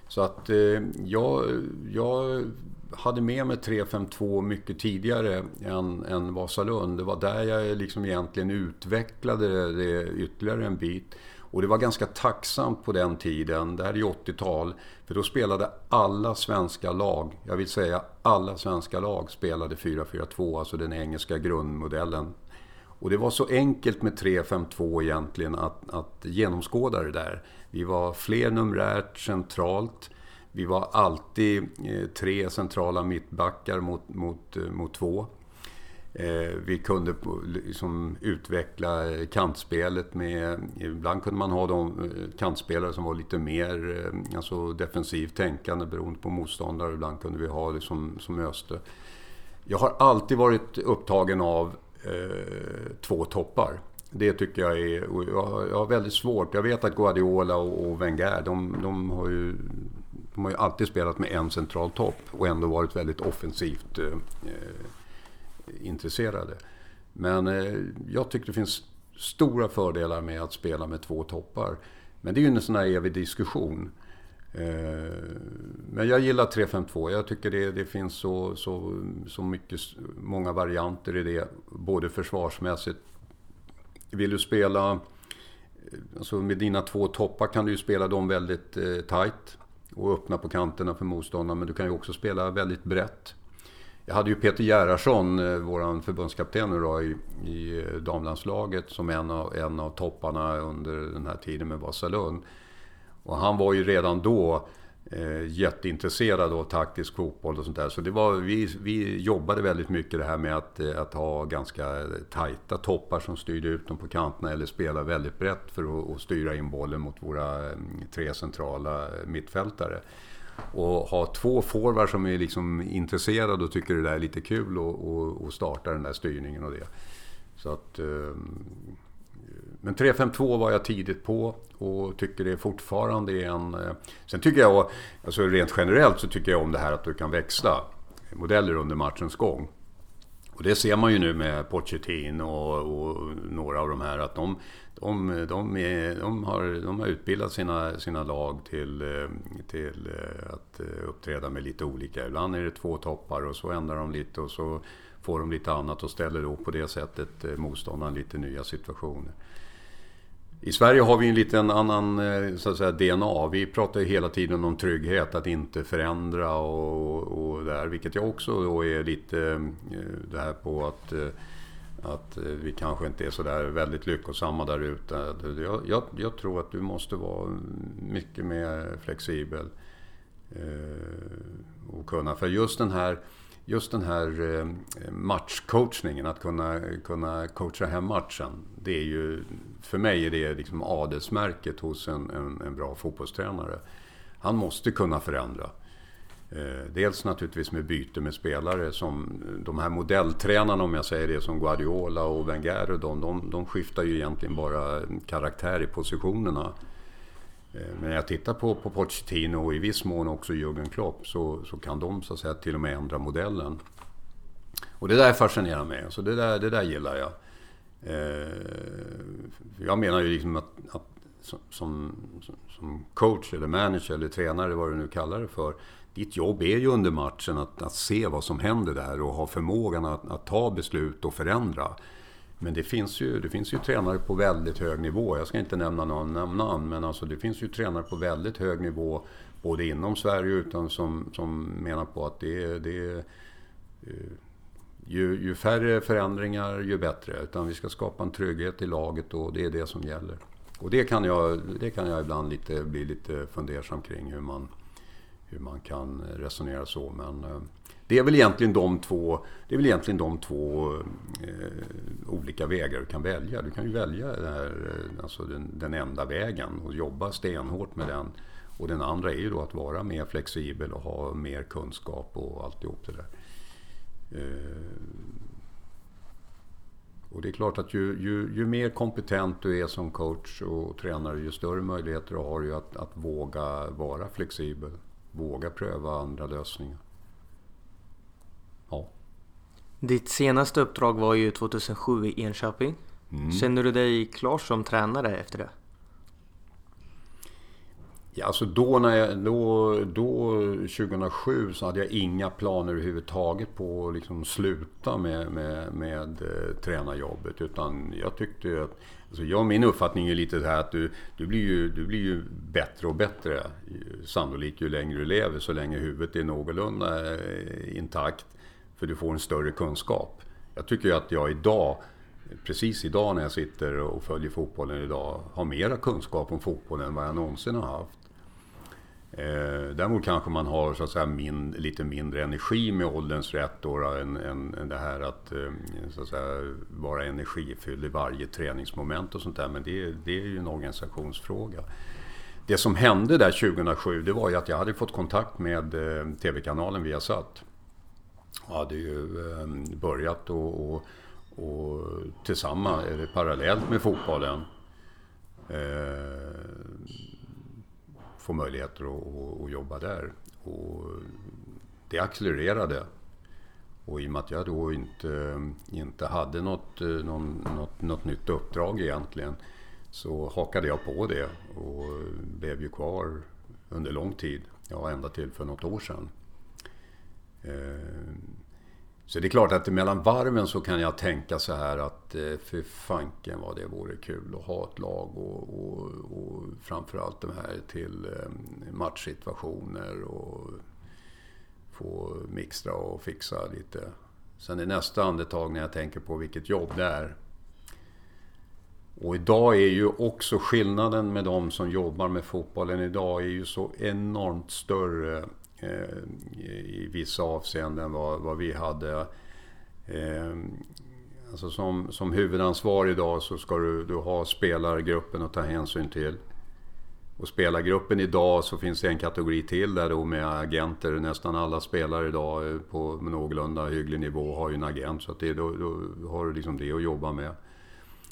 Så att eh, jag, jag hade med mig 352 mycket tidigare än, än Vasalund. Det var där jag liksom egentligen utvecklade det, det ytterligare en bit. Och det var ganska tacksamt på den tiden, det här är 80-tal, för då spelade alla svenska lag, jag vill säga alla svenska lag spelade 4-4-2, alltså den engelska grundmodellen. Och det var så enkelt med 3-5-2 egentligen att, att genomskåda det där. Vi var fler numerärt centralt. Vi var alltid eh, tre centrala mittbackar mot, mot, eh, mot två. Eh, vi kunde liksom utveckla kantspelet med... Ibland kunde man ha de eh, kantspelare som var lite mer eh, alltså defensivt tänkande beroende på motståndare. Ibland kunde vi ha det som, som öste. Jag har alltid varit upptagen av eh, två toppar. Det tycker jag är... Jag, jag har väldigt svårt. Jag vet att Guardiola och, och Wenger, de, de, har ju, de har ju alltid spelat med en central topp och ändå varit väldigt offensivt eh, intresserade. Men eh, jag tycker det finns stora fördelar med att spela med två toppar. Men det är ju en sån här evig diskussion. Eh, men jag gillar 3-5-2. Jag tycker det, det finns så, så, så mycket, många varianter i det. Både försvarsmässigt. Vill du spela... Eh, alltså med dina två toppar kan du ju spela dem väldigt eh, tight. Och öppna på kanterna för motståndaren. Men du kan ju också spela väldigt brett. Jag hade ju Peter Gerhardsson, eh, vår förbundskapten nu då, i, i eh, damlandslaget som en av, en av topparna under den här tiden med Vasalund. Och han var ju redan då eh, jätteintresserad av taktisk fotboll och sånt där. Så det var, vi, vi jobbade väldigt mycket det här med att, eh, att ha ganska tajta toppar som styrde ut dem på kanterna eller spela väldigt brett för att, att styra in bollen mot våra mm, tre centrala mittfältare. Och ha två forwards som är liksom intresserade och tycker det där är lite kul och, och, och starta den där styrningen och det. Så att, ehm, men 3-5-2 var jag tidigt på och tycker det fortfarande är en... Eh, sen tycker jag, alltså rent generellt så tycker jag om det här att du kan växla modeller under matchens gång. Och det ser man ju nu med Pochettino och, och några av de här att de, de, de, är, de, har, de har utbildat sina, sina lag till, eh, till eh, att eh, uppträda med lite olika. Ibland är det två toppar och så ändrar de lite och så får de lite annat och ställer då på det sättet motståndaren lite nya situationer. I Sverige har vi en liten annan så att säga, DNA. Vi pratar ju hela tiden om trygghet, att inte förändra och, och där. Vilket jag också då är lite det här på att att eh, vi kanske inte är så där väldigt lyckosamma där ute. Jag, jag, jag, tror att du måste vara mycket mer flexibel. Eh, och kunna, för just den här, just den här eh, matchcoachningen, att kunna, kunna coacha hem matchen. Det är ju, för mig är det liksom adelsmärket hos en, en, en bra fotbollstränare. Han måste kunna förändra. Eh, dels naturligtvis med byte med spelare som eh, de här modelltränarna om jag säger det som Guardiola och Wenger och de, de, de skiftar ju egentligen bara karaktär i positionerna. Eh, men när jag tittar på, på Pochettino och i viss mån också Jürgen Klopp så, så kan de så att säga till och med ändra modellen. Och det där fascinerar mig, så det där, det där gillar jag. Jag menar ju liksom att, att som, som coach eller manager eller tränare, vad du nu kallar det för, ditt jobb är ju under matchen att, att se vad som händer där och ha förmågan att, att, ta beslut och förändra. Men det finns, ju, det finns ju tränare på väldigt hög nivå. Jag ska inte nämna någon namn, men alltså det finns ju tränare på väldigt hög nivå både inom Sverige utan som, som menar på att det, det eh, ju, ju färre förändringar ju bättre. Utan vi ska skapa en trygghet i laget och det är det som gäller. Och det kan jag, det kan jag ibland lite, bli lite fundersam kring hur man, hur man kan eh, resonera så. Men eh, det är väl egentligen de två, det är väl egentligen de två eh, olika vägar du kan välja. Du kan ju välja här, eh, alltså den, den, enda vägen och jobba stenhårt med den. Och den andra är ju då att vara mer flexibel och ha mer kunskap och alltihop det där. Eh, och det är klart att ju, ju, ju, mer kompetent du är som coach och tränare, ju större möjligheter har du att, att våga vara flexibel våga pröva andra lösningar. Ja. Ditt senaste uppdrag var ju 2007 i Enköping. Mm. Känner du dig klar som tränare efter det? Ja, alltså då, när jag, då, då 2007 så hade jag inga planer överhuvudtaget på att liksom sluta med, med, med eh, tränarjobbet. Utan jag tyckte att Alltså jag, min uppfattning är lite det här att du, du, blir ju, du blir ju bättre och bättre sannolikt ju längre du lever så länge huvudet är någorlunda eh, intakt. För du får en större kunskap. Jag tycker ju att jag idag, precis idag när jag sitter och följer fotbollen idag, har mera kunskap om fotbollen än vad jag någonsin har haft. Eh, däremot kanske man har så att säga, min, lite mindre energi med ålderns rätt då, än, än, än det här att, eh, så att säga, vara energifylld i varje träningsmoment och sånt där. Men det, det är ju en organisationsfråga. Det som hände där 2007 det var ju att jag hade fått kontakt med eh, TV-kanalen Viasat. hade ju eh, börjat och, och, och tillsammans, eller parallellt med fotbollen, eh, få möjligheter att, att jobba där. Och det accelererade. Och i och med att jag då inte, inte hade något, någon, något, något nytt uppdrag egentligen så hakade jag på det och blev ju kvar under lång tid. Ja, ända till för något år sedan. Eh, så det är klart att mellan varven så kan jag tänka så här att eh, för fanken vad det vore kul att ha ett lag och, och, och framförallt de här till eh, matchsituationer och få mixtra och fixa lite. Sen i nästa andetag när jag tänker på vilket jobb det är. Och idag är ju också skillnaden med de som jobbar med fotbollen idag är ju så enormt större Eh, i vissa avseenden vad, vad vi hade. Eh, alltså som, som huvudansvarig idag så ska du, du ha spelargruppen att ta hänsyn till. Och spelargruppen idag så finns det en kategori till där då med agenter. Nästan alla spelare idag på någorlunda hygglig nivå har ju en agent. Så att det, då, då har du liksom det att jobba med.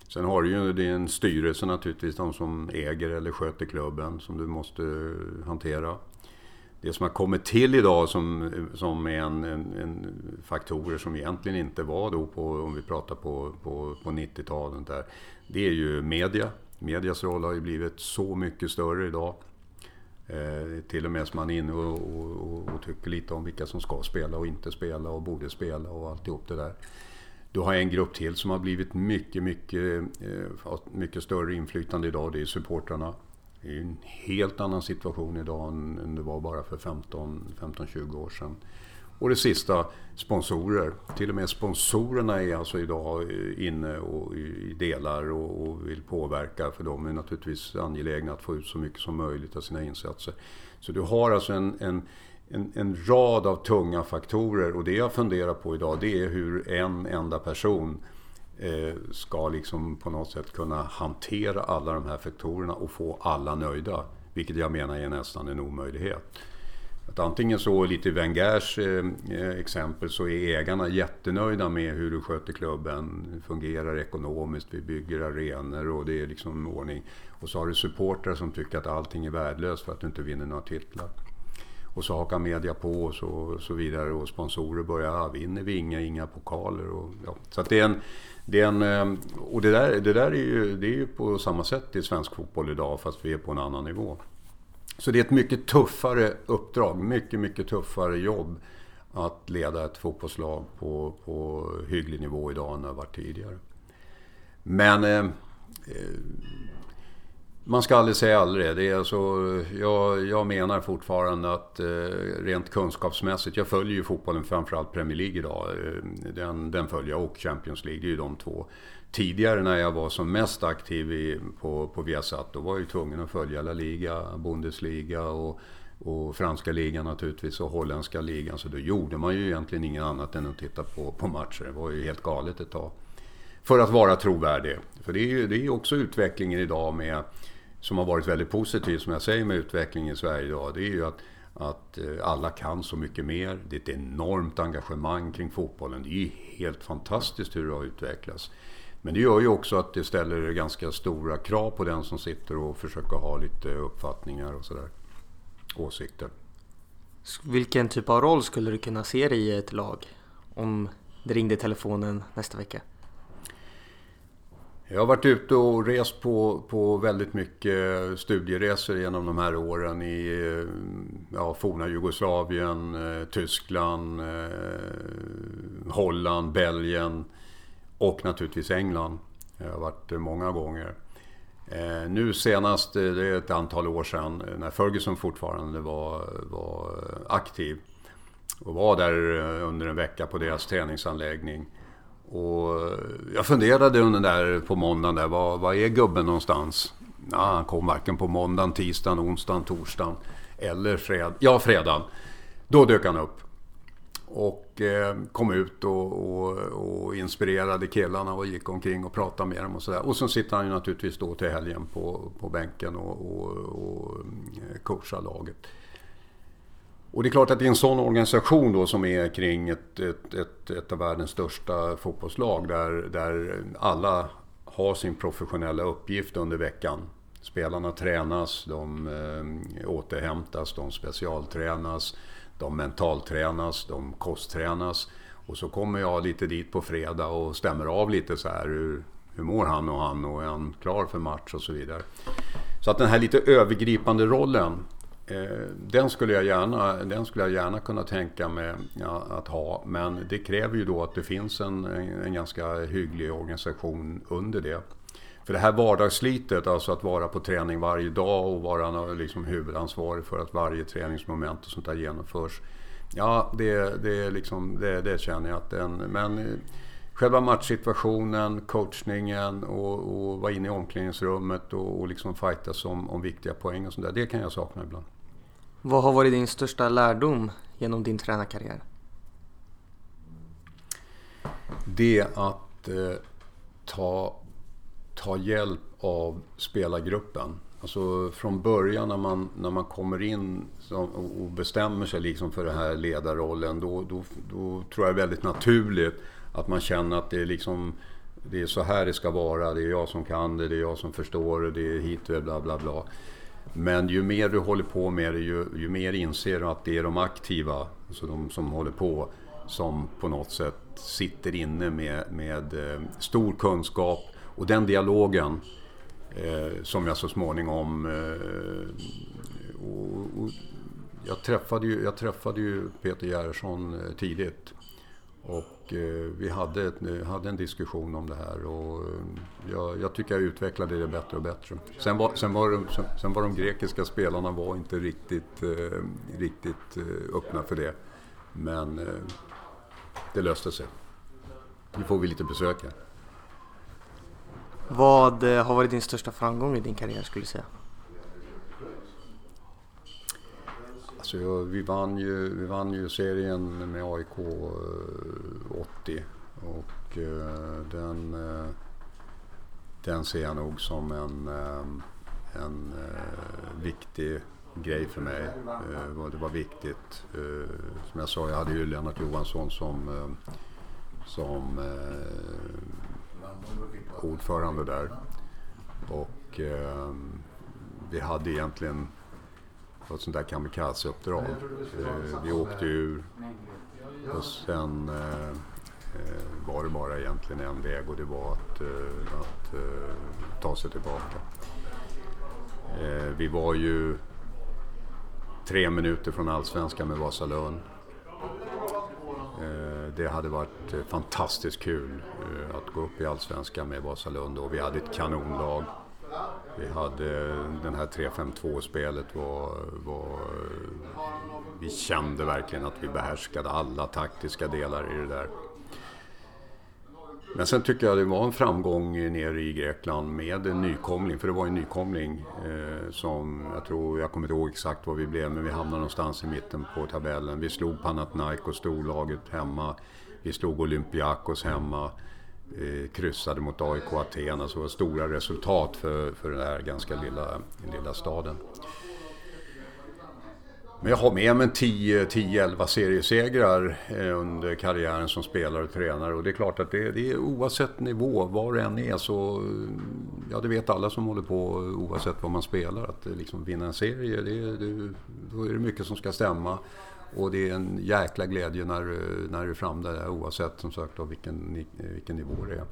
Sen har du ju din styrelse naturligtvis, de som äger eller sköter klubben som du måste hantera. Det som har kommit till idag som, som är en, en, en faktorer som egentligen inte var då på, om vi pratar på, på, på 90-talet där. Det är ju media. Medias roll har ju blivit så mycket större idag. Eh, till och med som man är inne och, och, och, tycker lite om vilka som ska spela och inte spela och borde spela och alltihop det där. Du har en grupp till som har blivit mycket, mycket, eh, mycket större inflytande idag. Det är supportrarna. Det är en helt annan situation idag än det var bara för 15-20 år sedan. Och det sista, sponsorer. Till och med sponsorerna är alltså idag eh, inne och i delar och, vill påverka. För de är naturligtvis angelägna att få ut så mycket som möjligt av sina insatser. Så du har alltså en, en, en, en rad av tunga faktorer. Och det jag funderar på idag det är hur en enda person Eh, ska liksom på något sätt kunna hantera alla de här faktorerna och få alla nöjda. Vilket jag menar är nästan en omöjlighet. Att antingen så, lite Wengers eh, exempel, så är ägarna jättenöjda med hur du sköter klubben. fungerar ekonomiskt, vi bygger arenor och det är liksom ordning. Och så har du supportrar som tycker att allting är värdelöst för att du inte vinner några titlar. Och så hakar media på och så, så vidare och sponsorer börjar, ah, vinner vi inga, inga pokaler. Och, ja. Så att det är en, det är en, eh, och det där, det där är, ju, det är ju på samma sätt i svensk fotboll idag fast vi är på en annan nivå. Så det är ett mycket tuffare uppdrag, mycket, mycket tuffare jobb att leda ett fotbollslag på, på hygglig nivå idag än det har varit tidigare. Men eh, eh man ska aldrig säga aldrig. Det är alltså, jag, jag menar fortfarande att eh, rent kunskapsmässigt, jag följer ju fotbollen framförallt Premier League idag. Eh, den, den följer jag och Champions League, det är ju de två Tidigare när jag var som mest aktiv i, på, på Viasat, då var jag ju tvungen att följa La Liga, Bundesliga och, och franska ligan naturligtvis och holländska ligan. Så då gjorde man ju egentligen inget annat än att titta på, på matcher. Det var ju helt galet ett tag. För att vara trovärdig. För det är ju det är också utvecklingen idag med, som har varit väldigt positiv som jag säger med utvecklingen i Sverige idag. Det är ju att, att eh, alla kan så mycket mer. Det är ett enormt engagemang kring fotbollen. Det är ju helt fantastiskt hur det har utvecklats. Men det gör ju också att det ställer ganska stora krav på den som sitter och försöker ha lite uppfattningar och sådär. Åsikter. Vilken typ av roll skulle du kunna se dig i ett lag? Om det ringde telefonen nästa vecka? Jag har varit ute och rest på, på väldigt mycket studieresor genom de här åren i eh, ja, forna Jugoslavien, eh, Tyskland, eh, Holland, Belgien. Och naturligtvis England. Jag har varit många gånger. Nu senast, det är ett antal år sedan, när Ferguson fortfarande var, var aktiv. Och var där under en vecka på deras träningsanläggning. Och jag funderade under där på måndagen där, var, var är gubben någonstans? Ja, han kom varken på måndagen, tisdagen, onsdagen, torsdagen eller fred ja, fredagen. Då dök han upp. Och eh, kom ut och, och, och, inspirerade killarna och gick omkring och pratade med dem och sådär. Och så sitter han ju naturligtvis då till helgen på, på bänken och, och, och mm, coachar laget. Och det är klart att i en sån organisation då som är kring ett, ett, ett, ett av världens största fotbollslag där, där alla har sin professionella uppgift under veckan. Spelarna tränas, de eh, återhämtas, de specialtränas, de mentaltränas, de kosttränas. Och så kommer jag lite dit på fredag och stämmer av lite så här. Hur, hur mår han och han och är han klar för match och så vidare. Så att den här lite övergripande rollen Eh, den skulle, jag gärna, den skulle jag gärna kunna tänka mig att ha. Men det kräver ju då att det finns en, en ganska hygglig organisation under det. För det här vardagsslitet, alltså att vara på träning varje dag och vara liksom huvudansvarig för att varje träningsmoment och sånt där genomförs. Ja, det, det, liksom, det, det känner jag att den... Men eh, själva matchsituationen, coachningen och, och vara inne i omklädningsrummet och, och liksom fightas om, om viktiga poäng och sånt där. Det kan jag sakna ibland. Vad har varit din största lärdom genom din tränarkarriär? Det att eh, ta, ta hjälp av spelargruppen. Alltså från början när man, när man kommer in och bestämmer sig liksom för den här ledarrollen då, då, då tror jag det är väldigt naturligt att man känner att det är liksom det är så här det ska vara, det är jag som kan det, det är jag som förstår det, det är hit och bla bla bla. Men ju mer du håller på med det, ju, ju mer inser du att det är de aktiva, alltså de som håller på, som på något sätt sitter inne med, med eh, stor kunskap. Och den dialogen eh, som jag så småningom... Eh, och, och jag, träffade ju, jag träffade ju Peter Gerhardsson eh, tidigt. Och eh, vi hade, ett, hade en diskussion om det här och eh, jag, jag, tycker jag utvecklade det bättre och bättre. Sen var, sen var, de, sen var de grekiska spelarna var inte riktigt, eh, riktigt eh, öppna för det. Men det löste sig. Nu får vi lite besök här. Vad har varit din största framgång i din karriär skulle du säga? Alltså, vi, vann ju, vi vann ju serien med AIK 80 eh, och eh, den, eh, den ser jag nog som en, en viktig grej för mig. Det var viktigt. Som jag sa, jag hade ju Lennart Johansson som, som ordförande där. Och vi hade egentligen ett sånt där kamikazeuppdrag. Eh, vi åkte ur och sen eh, eh, var det bara egentligen en väg och det var att, att ta sig tillbaka. Vi var ju tre minuter från allsvenskan med Vasalund. Det hade varit fantastiskt kul att gå upp i allsvenskan med Vasalund och vi hade ett kanonlag. Vi hade den här 3-5-2-spelet var, var... Vi kände verkligen att vi behärskade alla taktiska delar i det där. Men sen tycker jag det var en framgång nere i Grekland med en nykomling, för det var en nykomling eh, som jag tror, jag kommer inte ihåg exakt vad vi blev, men vi hamnade någonstans i mitten på tabellen. Vi slog Panathinaikos, storlaget, hemma. Vi slog Olympiakos hemma eh, kryssade mot AIK Aten. Alltså stora resultat för, för den här ganska lilla, lilla staden. Men jag har med mig 10-11 seriesegrar eh, under karriären som spelare och tränare. Och det är klart att det, det är oavsett nivå, var det än är så... Ja, det vet alla som håller på oavsett vad man spelar. Att eh, liksom vinna en serie, det, det, då är det mycket som ska stämma. Och det är en jäkla glädje när, när du är framme där oavsett som sagt då, vilken, vilken nivå det är.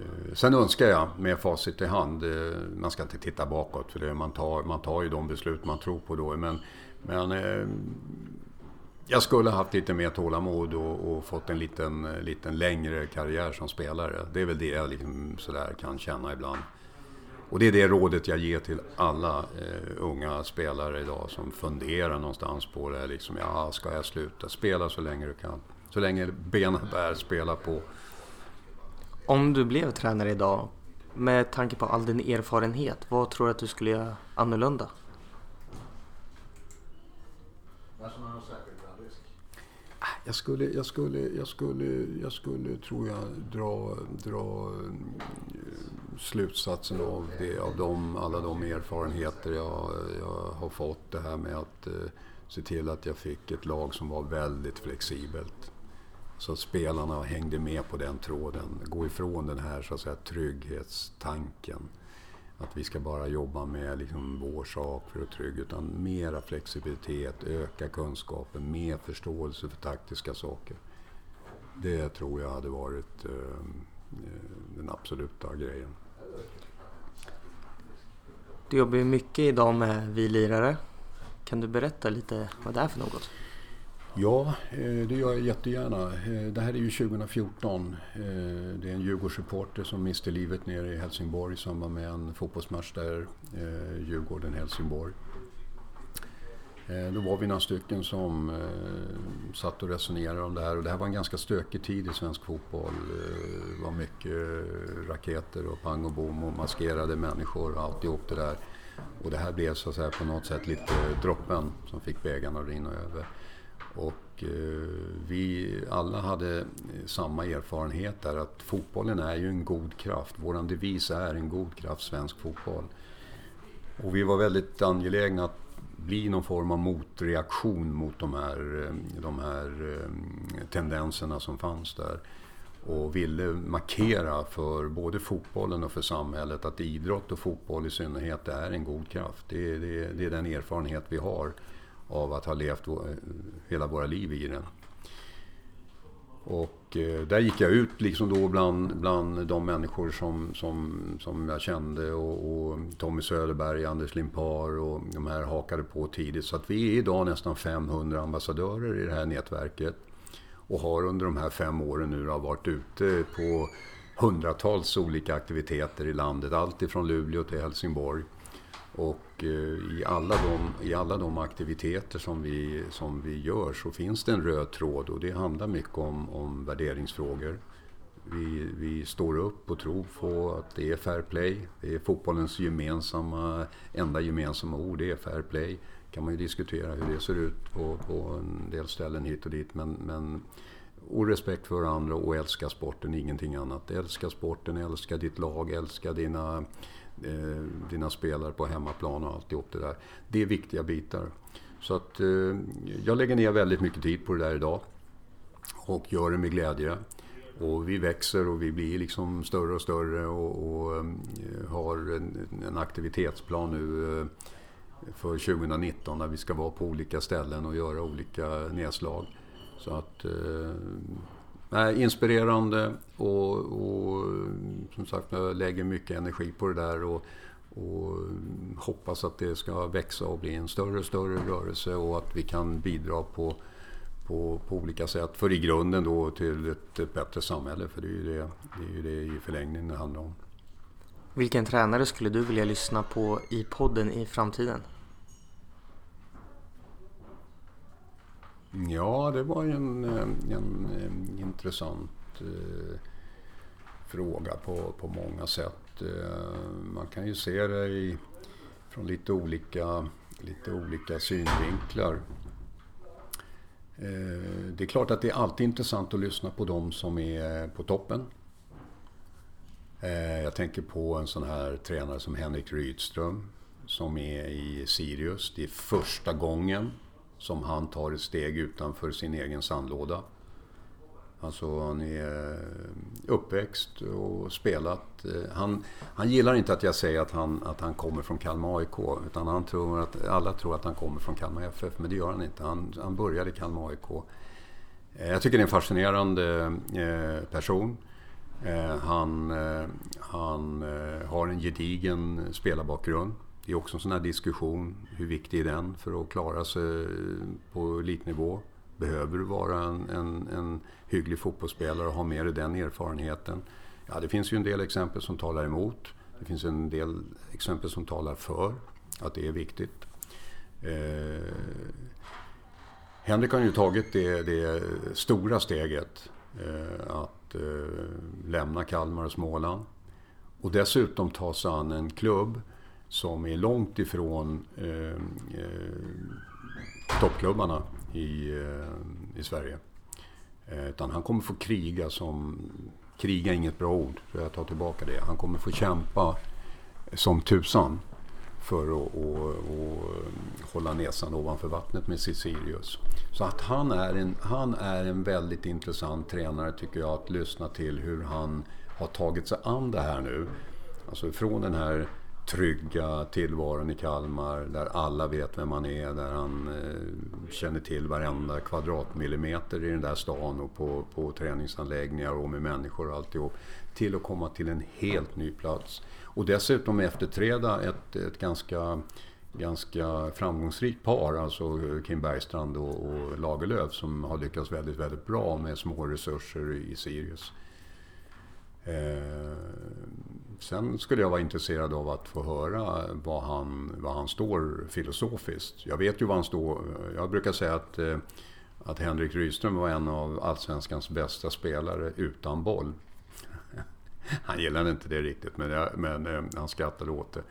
Eh, sen önskar jag med facit i hand, eh, man ska inte titta bakåt för det, man, tar, man tar ju de beslut man tror på då. Men, men eh, jag skulle haft lite mer tålamod och, och, fått en liten, liten längre karriär som spelare. Det är väl det jag liksom sådär kan känna ibland. Och det är det rådet jag ger till alla eh, unga spelare idag som funderar någonstans på det. Liksom, ja, ska jag sluta? Spela så länge du kan. Så länge benen bär, spela på. Om du blev tränare idag, med tanke på all din erfarenhet, vad tror du att du skulle göra annorlunda? Jag skulle, jag skulle, jag skulle, jag skulle tror jag dra, dra slutsatsen av, det, av de, alla de erfarenheter jag, jag har fått. Det här med att eh, se till att jag fick ett lag som var väldigt flexibelt. Så att spelarna hängde med på den tråden. Gå ifrån den här så att säga, trygghetstanken. Att vi ska bara jobba med liksom vår sak för att trygga. Utan mera flexibilitet, öka kunskapen, mer förståelse för taktiska saker. Det tror jag hade varit eh, den absoluta grejen. Du jobbar ju mycket idag med vi lirare. Kan du berätta lite vad det är för något? Ja, eh, det gör jag jättegärna. Eh, det här är ju 2014. Eh, det är en Djurgårdsreporter som miste livet nere i Helsingborg i samband med en fotbollsmatch där, Djurgården-Helsingborg. Eh, då var vi några stycken som eh, satt och resonerade om det här och det här var en ganska stökig tid i svensk fotboll. Eh, det var mycket raketer och pang och bom och maskerade människor och alltihop det där. Och det här blev så att säga på något sätt lite droppen som fick bägaren att rinna över. Och eh, vi alla hade samma erfarenhet där att fotbollen är ju en god kraft. våran devis är en god kraft, svensk fotboll. Och vi var väldigt angelägna att bli någon form av motreaktion mot de här, eh, de här eh, tendenserna som fanns där. Och ville markera för både fotbollen och för samhället att idrott och fotboll i synnerhet är en god kraft. Det är, det, det är den erfarenhet vi har av att ha levt eh, hela våra liv i den. Och och eh, där gick jag ut liksom då bland, bland de människor som, som, som jag kände och, och Tommy Söderberg, Anders Limpar och de här hakade på tidigt. Så att vi är idag nästan 500 ambassadörer i det här nätverket. Och har under de här fem åren nu varit ute på hundratals olika aktiviteter i landet. Allt ifrån Luleå till Helsingborg. Och eh, i alla, de, i alla de aktiviteter som vi, som vi gör så finns det en röd tråd och det handlar mycket om, om värderingsfrågor. Vi, vi står upp och tror på att det är fair play. Det är fotbollens gemensamma, enda gemensamma ord, det är fair play. kan man ju diskutera hur det ser ut på, på en del ställen hit och dit. Men, men och respekt för varandra och älska sporten, ingenting annat. Älska sporten, älska ditt lag, älska dina Eh, dina spelare på hemmaplan och alltihop det där. Det är viktiga bitar. Så att eh, jag lägger ner väldigt mycket tid på det där idag. Och gör det med glädje. Och vi växer och vi blir liksom större och större och, och eh, har en, en, aktivitetsplan nu eh, för 2019 när vi ska vara på olika ställen och göra olika nedslag. Så att eh, Nej, inspirerande och, och som sagt jag lägger mycket energi på det där och, och hoppas att det ska växa och bli en större och större rörelse och att vi kan bidra på, på, på olika sätt. För i grunden då till ett, ett bättre samhälle för det är ju det, det, är ju det i förlängningen det handlar om. Vilken tränare skulle du vilja lyssna på i podden i framtiden? Ja, det var en, eh, en, en intressant eh, fråga på, på många sätt. Eh, man kan ju se det i, från lite olika, lite olika synvinklar. Eh, det är klart att det är alltid intressant att lyssna på de som är på toppen. Eh, jag tänker på en sån här tränare som Henrik Rydström som är i Sirius. Det är första gången som han tar ett steg utanför sin egen sandlåda. Alltså han är eh, uppväxt och spelat. Eh, han, han gillar inte att jag säger att han, att han kommer från Kalmar AIK. Utan han tror att, alla tror att han kommer från Kalmar FF, men det gör han inte. Han, han började i Kalmar AIK. Eh, jag tycker det är en fascinerande person. Han, han har en gedigen spelarbakgrund. Det är också en sån här diskussion. Hur viktig är den för att klara sig på elitnivå? Behöver du vara en, en, en hygglig fotbollsspelare och ha med dig den erfarenheten? Ja, det finns ju en del exempel som talar emot. Det finns en del exempel som talar för att det är viktigt. Eh, Henrik har ju tagit det, det stora steget eh, att eh, lämna Kalmar och Småland och dessutom ta sig an en klubb som är långt ifrån eh, eh, toppklubbarna i, eh, i Sverige. Eh, utan han kommer få kriga som, kriga är inget bra ord, så jag tar tillbaka det. Han kommer få kämpa som tusan för att och, och hålla näsan ovanför vattnet med Sicilius. Sirius. Så att han är, en, han är en väldigt intressant tränare tycker jag att lyssna till hur han har tagit sig an det här nu. Alltså från den här trygga tillvaron i Kalmar där alla vet vem man är, där han eh, känner till varenda kvadratmillimeter i den där stan och på, på träningsanläggningar och med människor och alltihop. Till att komma till en helt ny plats. Och dessutom efterträda ett, ett ganska, ganska framgångsrikt par, alltså Kim Bergstrand och, och Lagerlöf som har lyckats väldigt, väldigt bra med små resurser i Sirius. Eh, sen skulle jag vara intresserad av att få höra vad han, vad han står filosofiskt. Jag vet ju vad han står. Jag brukar säga att, eh, att Henrik Rydström var en av Allsvenskans bästa spelare utan boll. (laughs) Han gillade inte det riktigt, men, jag, men eh, han skrattade åt det.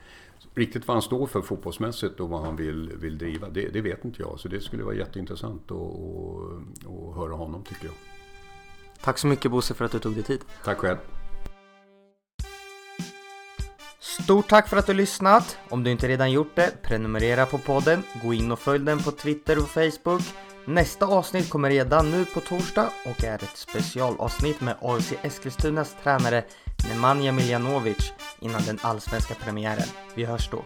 Riktigt vad han står för fotbollsmässigt och vad han vill, vill driva, det, det vet inte jag. Så det skulle vara jätteintressant att, att, att höra honom tycker jag. Tack så mycket Bosse för att du tog dig tid. Tack själv. Stort tack för att du lyssnat! Om du inte redan gjort det, prenumerera på podden, gå in och följ den på Twitter och Facebook. Nästa avsnitt kommer redan nu på torsdag och är ett specialavsnitt med AFC Eskilstunas tränare Nemanja Miljanovic innan den allsvenska premiären. Vi hörs då!